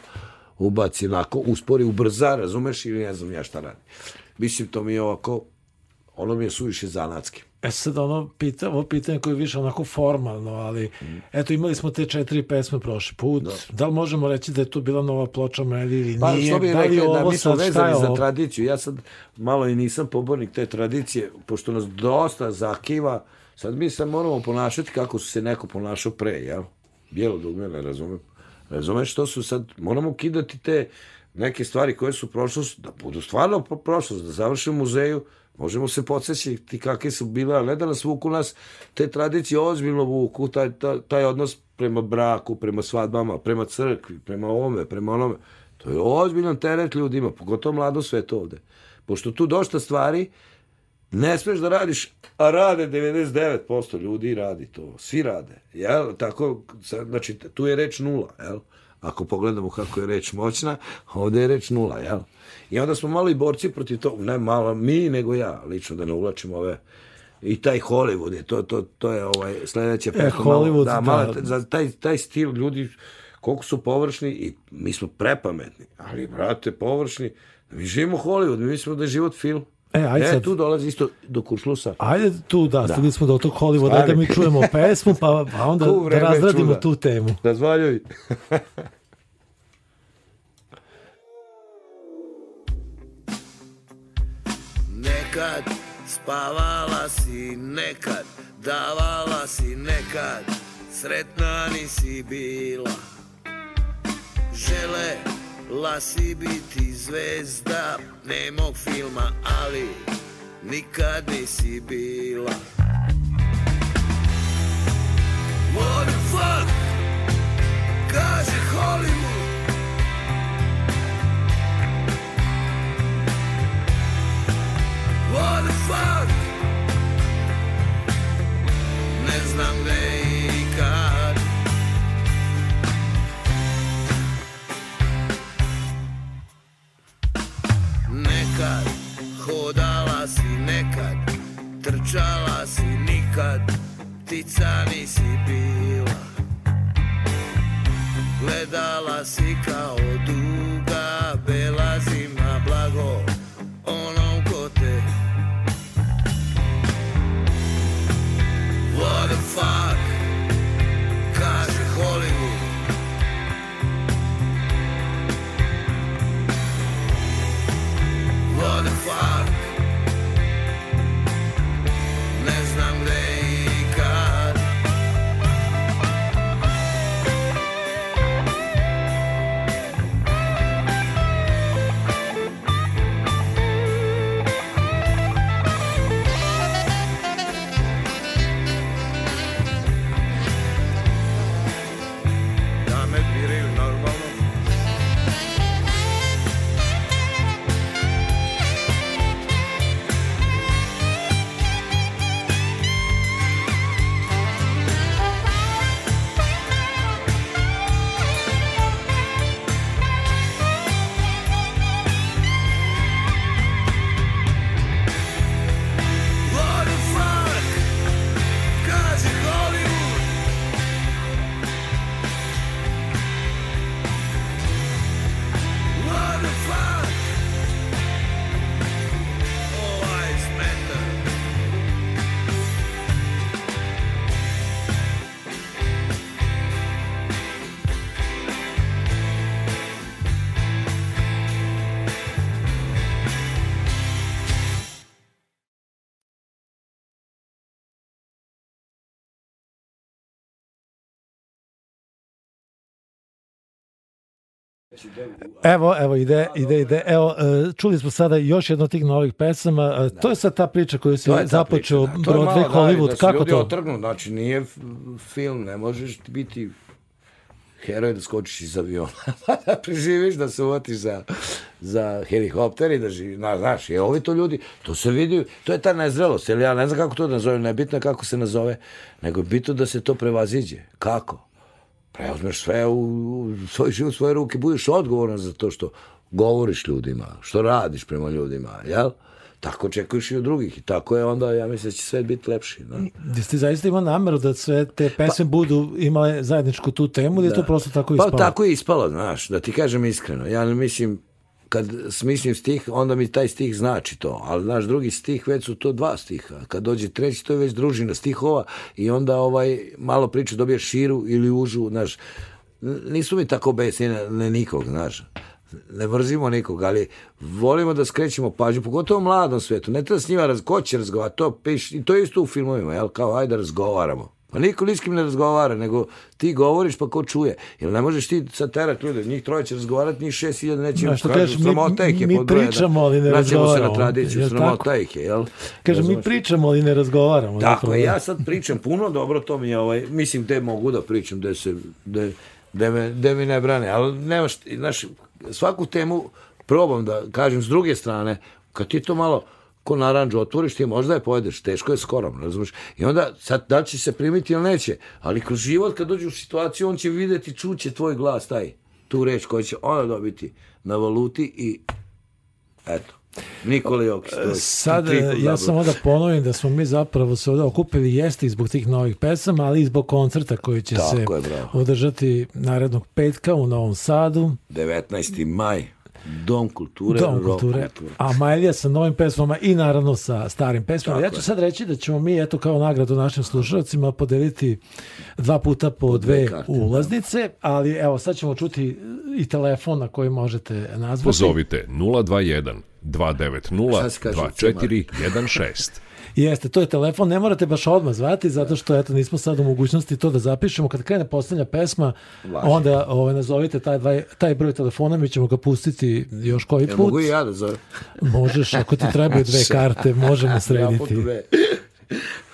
ubaci onako, uspori, ubrza, razumeš, ili ne znam ja šta radi. Mislim, to mi je ovako, ono mi je suviše zanatski. E sad ono pita, ovo pitanje koje je više onako formalno, ali eto imali smo te četiri pesme prošli put. Da. li možemo reći da je to bila nova ploča Melji ili Pa nije? što bi da rekli, da mi smo vezani za tradiciju. Ja sad malo i nisam pobornik te tradicije, pošto nas dosta zakiva. Sad mi se moramo ponašati kako su se neko ponašao pre, jel? Bijelo dugme, ne razumem. Razumeš što su sad, moramo kidati te neke stvari koje su prošlost, da budu stvarno pro- prošlost, da završimo u muzeju, možemo se podsjećati kakve su bile, a ne da nas vuku nas, te tradicije ozbiljno vuku, taj, taj, taj odnos prema braku, prema svadbama, prema crkvi, prema ovome, prema onome. To je ozbiljan teret ljudima, pogotovo mlado sveto ovde. Pošto tu dosta stvari ne smeš da radiš, a rade 99% ljudi radi to. Svi rade. Jel? Tako, znači, tu je reč nula. Jel? Ako pogledamo kako je reč moćna, ovde je reč nula. Jel? I onda smo malo i borci protiv toga. Ne malo mi, nego ja, lično, da ne uvlačim ove I taj Hollywood je, to, to, to je ovaj, sledeće pesma. E, Hollywood, da, da. malo, za taj, taj stil ljudi, koliko su površni i mi smo prepametni, ali, brate, površni, mi živimo Hollywood, mi mislimo da je život film. E, ajde e, sad. tu dolazi isto do kuršlusa. Ajde tu, da, stigli smo do tog Hollywooda, ajde da mi čujemo pesmu, pa, pa onda da razradimo čuda. tu temu. Razvaljuj. Nekad spavala si, nekad davala si, nekad sretna nisi bila. Želela si biti zvezda nemog filma, ali nikad nisi bila. What the fuck, kaže Hollywood. What the fuck Ne znam gde i Nekad hodala si nekad Trčala si nikad Ptica nisi bila. Gledala si kao duga Evo, evo, ide, ide, ide. Evo, e, čuli smo sada još jedno tih novih pesama. E, To je sad ta priča koju si započeo, da. Broadway, da, Hollywood, da kako ljudi to? otrgnu, znači nije film, ne možeš ti biti heroj da skočiš iz aviona, pa da preživiš, da se uvatiš za, za helikopter i da živi, na, znaš, i ovi to ljudi, to se vidi, to je ta nezrelost, jer ja ne znam kako to da nazovem, nebitno je kako se nazove, nego je bitno da se to prevaziđe. Kako? Preuzmeš sve u, u svoj život, svoje ruke, budeš odgovoran za to što govoriš ljudima, što radiš prema ljudima, jel? Tako očekuješ i od drugih i tako je onda, ja mislim da će sve biti lepši. Jesi ti zaista imao nameru da sve te pesme budu imale zajedničku tu temu ili je to prosto tako ispalo? Pa tako je ispalo, znaš, da ti kažem iskreno. Ja ne mislim, kad smislim stih, onda mi taj stih znači to. Ali, znaš, drugi stih, već su to dva stiha. Kad dođe treći, to je već družina stihova i onda ovaj, malo priču dobiješ širu ili užu, znaš. Nisu mi tako besni ne, nikog, znaš. Ne mrzimo nikog, ali volimo da skrećemo pažnju, pogotovo u mladom svetu. Ne treba s njima, raz, ko to piš, i to je isto u filmovima, jel, kao, ajde razgovaramo. Pa niko ni s kim ne razgovara, nego ti govoriš pa ko čuje. Jer ne možeš ti sad terat ljude, njih troje će razgovarati, njih šest hiljada neće Znaš im kažu, sramota ih je mi jedan. pričamo, ali ne Vraćamo se na razgovaramo. tradiciju, sramota ih je, jel? Kaže, mi pričamo, ali ne razgovaramo. Tako je, da. ja sad pričam puno, dobro, to mi je, ovaj, mislim, gde mogu da pričam, gde se, gde, gde, me, gde mi ne brane, ali nemaš, znaš, svaku temu probam da kažem s druge strane, kad ti to malo ko naranđu otvoriš, ti možda je pojedeš, teško je skoro, razumiješ? I onda, sad, da li će se primiti ili neće, ali kroz život, kad dođe u situaciju, on će videti, čuće tvoj glas, taj, tu reč koju će ona dobiti na valuti i eto, Nikola Jokić. je Sad, ja double. samo da ponovim da smo mi zapravo se ovdje okupili jeste i zbog tih novih pesama, ali i zbog koncerta koji će Tako se je, održati narednog petka u Novom Sadu. 19. maj, Dom kulture, Dom kulture. A Majlija sa novim pesmama i naravno sa starim pesmama. Tako ja ću je. sad reći da ćemo mi eto kao nagradu našim slušalcima podeliti dva puta po, dve dve, karte, ulaznice, ali evo sad ćemo čuti i telefon na koji možete nazvati. Pozovite 021 290 Šta se kaže, 2416. Jeste, to je telefon, ne morate baš odmah zvati, zato što eto, nismo sad u mogućnosti to da zapišemo. Kad krene posljednja pesma, Važi. onda ovaj, nazovite taj, dva, taj broj telefona, mi ćemo ga pustiti još koji Jel put. mogu i ja da zovem? Možeš, ako ti trebaju dve karte, možemo Ja srediti. dve.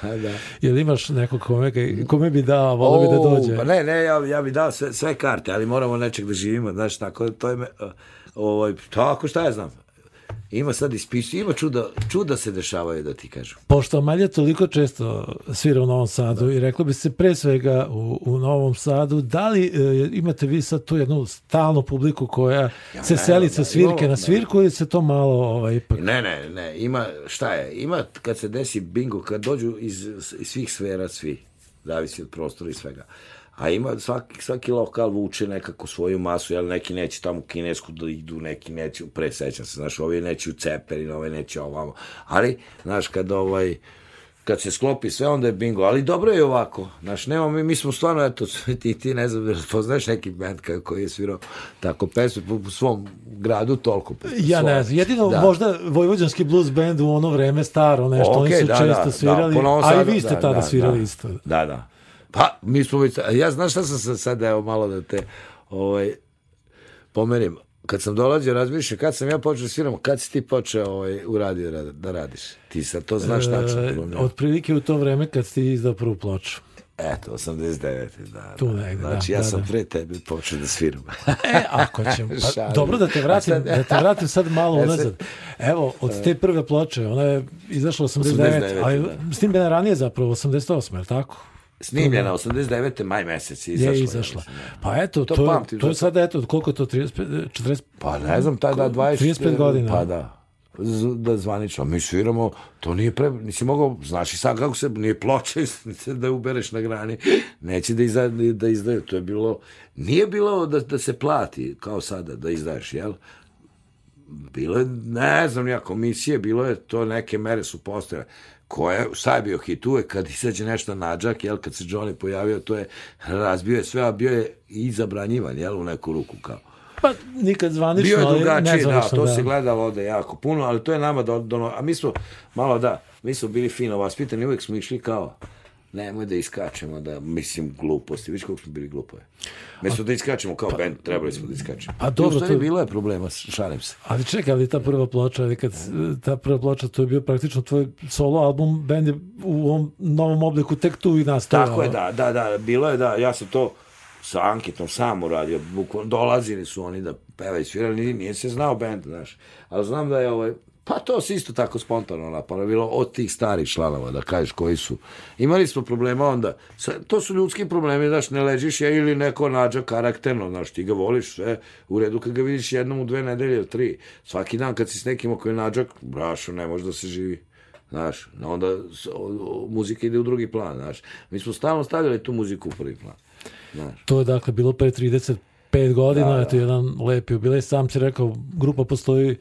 A, da. Jel imaš nekog kome, kome bi dao, volio bi da dođe? Pa ne, ne, ja, ja bi dao sve, sve karte, ali moramo nečeg da živimo, znaš, tako, to je, me, ovaj, tako, šta ja znam, ima sad ispisu, ima čuda, čuda se dešavaju, da ti kažem. Pošto Amalja toliko često svira u Novom Sadu i reklo bi se pre svega u, u Novom Sadu, da li e, imate vi sad tu jednu stalnu publiku koja se ne, seli da, sa svirke imamo, na da. svirku ili se to malo ovaj, ipak... Ne, ne, ne, ima, šta je, ima kad se desi bingo, kad dođu iz, iz svih sfera, svi, zavisi od prostora i svega. A ima, svaki, svaki lokal vuče nekako svoju masu, jel neki neće tamo u Kinesku da idu, neki neće, pre se, znaš, ovi neće u Ceperin, ovi neće ovamo. Ali, znaš, kad ovaj, kad se sklopi sve, onda je bingo. Ali dobro je ovako. Znaš, nema, mi, mi smo stvarno, eto, ti, ti ne znam, jel poznaješ neki band koji je svirao tako pesme po, po svom gradu, toliko. po Ja ne znam, jedino Da. možda Vojvođanski blues band u ono vreme staro nešto, oni Okej, su da, često da, svirali, da, po Novom a i vi ste da, tada da, svirali da. isto. Da, da. Pa, mi smo već, ja znaš šta sam se sad, evo malo da te ovaj, pomerim. Kad sam dolazio, razmišljam, kad sam ja počeo da sviram, kad si ti počeo ovaj, u radio da, da radiš? Ti sad to znaš tačno. E, prvo, ne? otprilike u to vreme kad ste izdao prvu ploču. Eto, 89. Da, Tu da. negde, Znači, da, ja da, sam da. pre tebe počeo da sviram. E, ako ćemo. Pa, dobro da te vratim, sad- da te vratim sad malo E, unazad. Evo, od te prve ploče, ona je izašla 89, 89, ali da. snimljena ranije zapravo, 88, je li tako? Snimljena 89. maj mesec je Je izašla. ja izašla. mislim, da. Pa eto, To to, pamtim, to je sada, eto, koliko je to, 35, 40, Pa ne znam, tada 20... 35 godina. Pa da. Da zvanično. Mi sviramo, to nije pre... Nisi mogao, znaš i sad kako se, nije ploče da ubereš na grani, neće da, izda, da izdaju. To je bilo, nije bilo da, da se plati, kao sada, da izdaješ, jel? Bilo je, ne znam ja, komisije, bilo je, to neke mere su postojale. Koje, šta je bio hit uvek kad izađe nešto nađak, jel, kad se Johnny pojavio, to je, razbio je sve, a bio je i zabranjivan, jel, u neku ruku, kao. pa nikad zvanično, Bio je drugačiji, da, to se gledalo ovde jako puno, ali to je nama do, do, a mi smo malo da, mi smo bili fino vaspitani, uvek smo išli kao, nemoj da iskačemo, da, mislim, gluposti, vidiš koliko smo bili glupovi. Mi smo da iskačemo kao band, trebali smo da iskačemo. Pa dobro, I to- bilo je problema, šalim se. Ali čekaj, ali ta prva ploča, ali kad ta prva ploča, to je bio praktično tvoj solo album, bend je u ovom novom obliku tek tu i nastao. Tako je, da, da, da, bilo je da, ja sam to sa Anketom sam uradio, bukvalno dolazili su oni da pevaju, svirali, nije, nije se znao band, znaš, ali znam da je ovaj, pa to se isto tako spontano napalo, bilo od tih starih članova, da kažeš koji su. Imali smo problema onda, to su ljudski problemi, znaš, ne ležiš je ili neko nađa karakterno, znaš, ti ga voliš sve u redu kad ga vidiš jednom u dve nedelje ili tri. Svaki dan kad si s nekim koji je nađak, brašo, ne može da se živi. Znaš, onda muzika ide u drugi plan, znaš. Mi smo stalno stavljali tu muziku u prvi plan. Znaš. To je dakle bilo pre 35 godina, Da, da. eto jedan lepi jubilej, sam si rekao, grupa postoji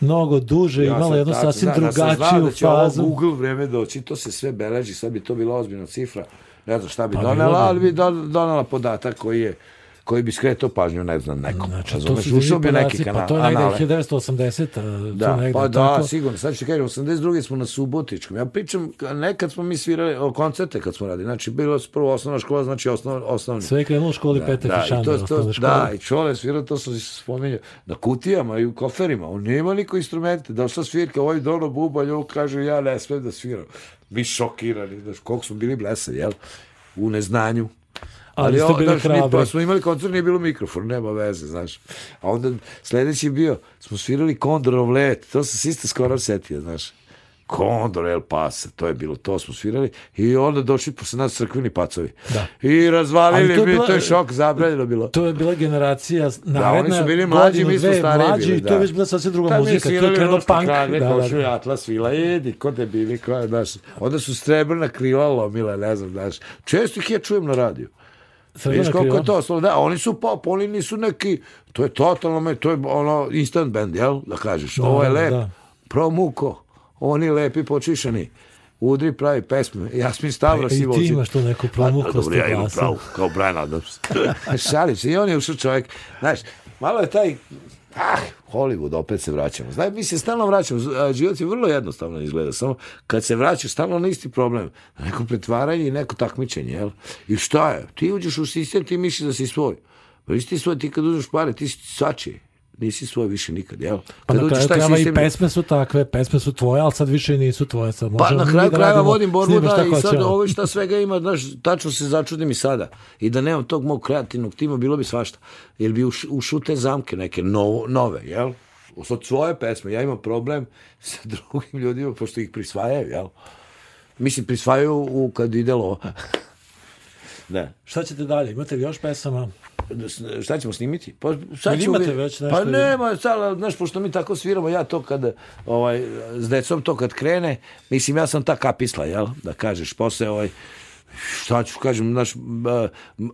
mnogo duže, imala sam jednu tačno, sasvim da, da drugačiju da fazu. Google vreme doći, to se sve beleži, sad bi to bila ozbiljna cifra. Ne znam šta bi Pa donela, ali bi don- donela podatak koji je koji bi skretao pažnju, ne znam, nekom. Znači, to Razumeš, su divni ušao bi neki podaci, kanal, pa to je negde anale. 1980, a, tu Da, negde, pa da, tako. sigurno. Sad ću kažem, 82. smo na Subotičkom. Ja pričam, nekad smo mi svirali o koncerte kad smo radili. Znači, bilo je prvo osnovna škola, znači osnov, osnovni. Sve je krenulo u školi Petar da, i Fišanda, to, to, da, i čole svirao, to sam se spominjao, na kutijama i u koferima, on nema niko instrumente, došla svirka, ovaj dono bubalj, on kaže, ja ne smem da sviram. Mi šokirani, znaš, koliko smo bili blesavi, jel? U neznanju. Ali ste o, bili hrabri. Pa smo imali koncert, nije bilo mikrofon, nema veze, znaš. A onda sledeći bio, smo svirali Kondorov let, to sam se isto skoro setio, znaš. Kondor El Pasa, to je bilo, to smo svirali i onda došli posle nas crkveni pacovi. Da. I razvalili, Ali to bila- to je šok, zabranjeno bilo. To je bila generacija naredna. oni su bili mlađi, mi smo stariji mlađi, bili, i to je da. već bila sasvim druga Tad mi muzika. To je krenuo punk. krade, Da, da, da. Atlas vila, edi, ko debili, ko znaš. Onda su strebrna krila lomila, ne znam, znaš. Često ih ja čujem na radiju. Viš koliko je to, slovo, da, oni su pop, oni nisu neki, to je totalno, to je ono instant band, jel, da kažeš, ovo je da, lep, da. promuko, oni lepi, počišani, udri pravi pesme, Jasmin Stavros E, I ima ti oči- imaš tu neku Pa, promukost dobro, ja imam pravo, kao Brian Adams. Šalim se, i on je ušao čovjek, znaš, malo je taj, ah, Hollywood, opet se vraćamo. Znaš, mi se stalno vraćamo, život je vrlo jednostavno izgleda, samo kad se vraćaš, stalno na isti problem, neko pretvaranje i neko takmičenje, jel? I šta je? Ti uđeš u sistem, ti misliš da si svoj. Pa nisi ti svoj, ti kad uzmeš pare, ti si svačiji. Nisi svoj više nikad, jel? Pa Kad na kraju krajeva i sistem- pesme su takve, pesme su tvoje, ali sad više i nisu tvoje. Sad Pa na kraju da krajeva vodim borbu da i sad ovo šta svega ima, znaš, tačno se začudim i sada. I da nemam tog mog kreativnog tima, bilo bi svašta. Jer bi uš, ušao te zamke neke novo, nove, jel? Sad svoje pesme, ja imam problem sa drugim ljudima, pošto ih prisvajaju, jel? Mislim, prisvajaju u, kad ide lo. Da. Šta ćete dalje? Imate li još pesama? Šta ćemo snimiti? Pa, sad ćemo imate već nešto Pa nema, sad, znaš, pošto mi tako sviramo, ja to kad, ovaj, s decom to kad krene, mislim, ja sam ta kapisla, jel? Da kažeš, posle, ovaj, šta ću kažem, znaš,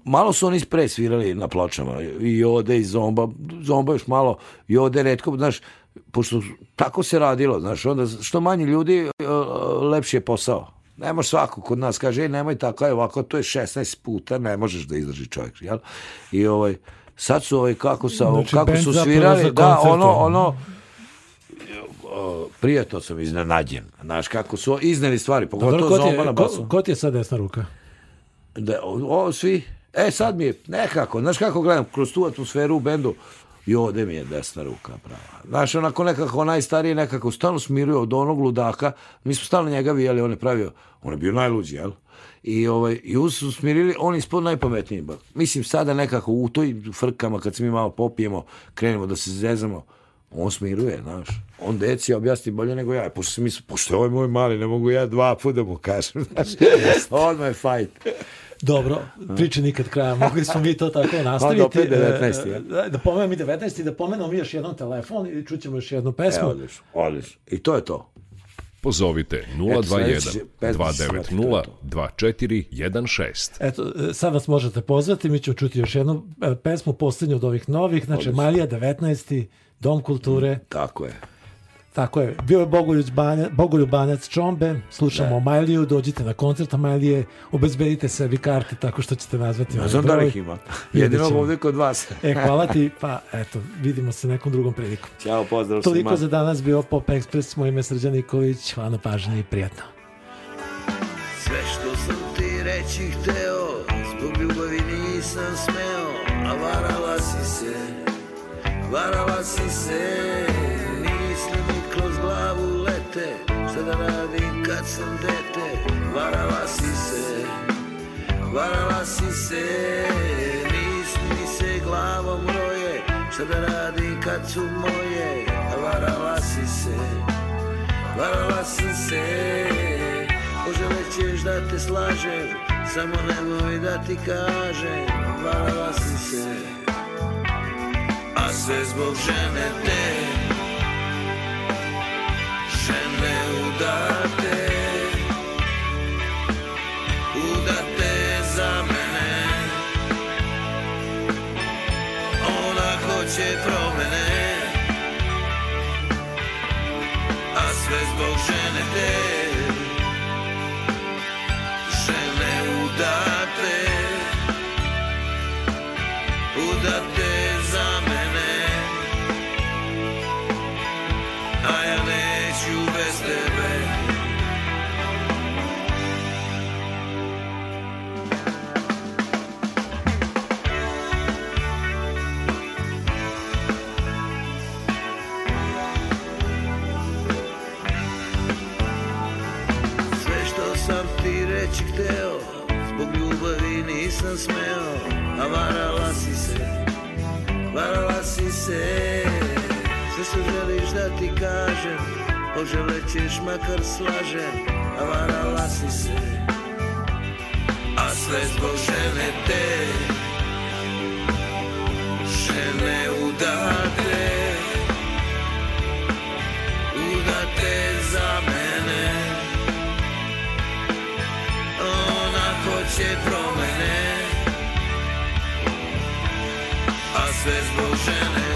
malo su oni pre svirali na pločama, i ode i zomba, zomba još malo, i ode redko, znaš, pošto tako se radilo, znaš, onda što manje ljudi, e, lepši je posao. Ne može svako kod nas kaže, nemoj tako, je ovako, to je 16 puta, ne možeš da izdrži čovjek, jel? I ovaj, sad su ovaj, kako, sa, Znači, kako su svirali, za da, ono, ono, prijatno sam iznenađen, znaš, kako su izneli stvari, Dobro, pogotovo ko, ti zomba je, na ko, basu. ko ti je sad desna ruka? Da, o, o, svi, e sad mi je nekako, znaš kako gledam, kroz tu atmosferu u bendu, i ovde mi je desna ruka prava. Znaš, onako nekako najstariji nekako stalno smiruje od onog ludaka, mi smo stalno njega vijeli, on je pravio, on je bio najluđi, jel? I, ovaj, i uz su smirili, on je ispod najpametniji. ba. Mislim, sada nekako u toj frkama, kad se mi malo popijemo, krenemo da se zezamo, on smiruje, znaš. On deci objasni bolje nego ja. Pošto se mi, pošto je ovaj moj mali, ne mogu ja dva puta mu kažem, znaš. Odmah je fajt. Dobro, priče nikad kraja. Mogli smo mi to tako nastaviti. Onda opet 19, E, ja. Da, da pomenemo i 19 i da pomenemo mi još jednom telefon i čućemo još jednu pesmu. Evo, odlično, odlično. I to je to. Pozovite sledeće 021 pesma će snimati, to je 290 to. 2416. Eto, e, sad vas možete pozvati, mi ćemo čuti još jednu e, pesmu, posljednju od ovih novih, znači Malija 19. Dom kulture, Tako je. Tako je, bio je Bogoljub Banja, Bogoljub Banjac Čombe, slušamo Majliju, dođite na koncert Majlije, obezbedite sebi karte tako što ćete nazvati ovaj znam da ih ima. Jedino ovdje kod vas. E, hvala ti, pa eto, vidimo se nekom drugom prilikom. Ćao, pozdrav Toliko svima. za danas bio Pop Express, moje ime je Srđan Nikolić, hvala na pažnji i prijatno. Sve što sam ti reći hteo Zbog ljubavi nisam smeo A varala si se Varala si se glavu lete Šta da radim kad sam dete? Varala si se Varala si se Misli mi se glavom roje Šta da radim kad su moje? Varala si se Varala si se. Poželećeš da te slažem Samo nemoj da ti kažem Varala si se. A sve zbog žene te udate nisam smeo A varala si se Varala si se. Sve što želiš da ti kažem Poželećeš makar slažem A varala si se. A sve zbog žene te Žene udate Udate za mene. Ona hoće promene A sve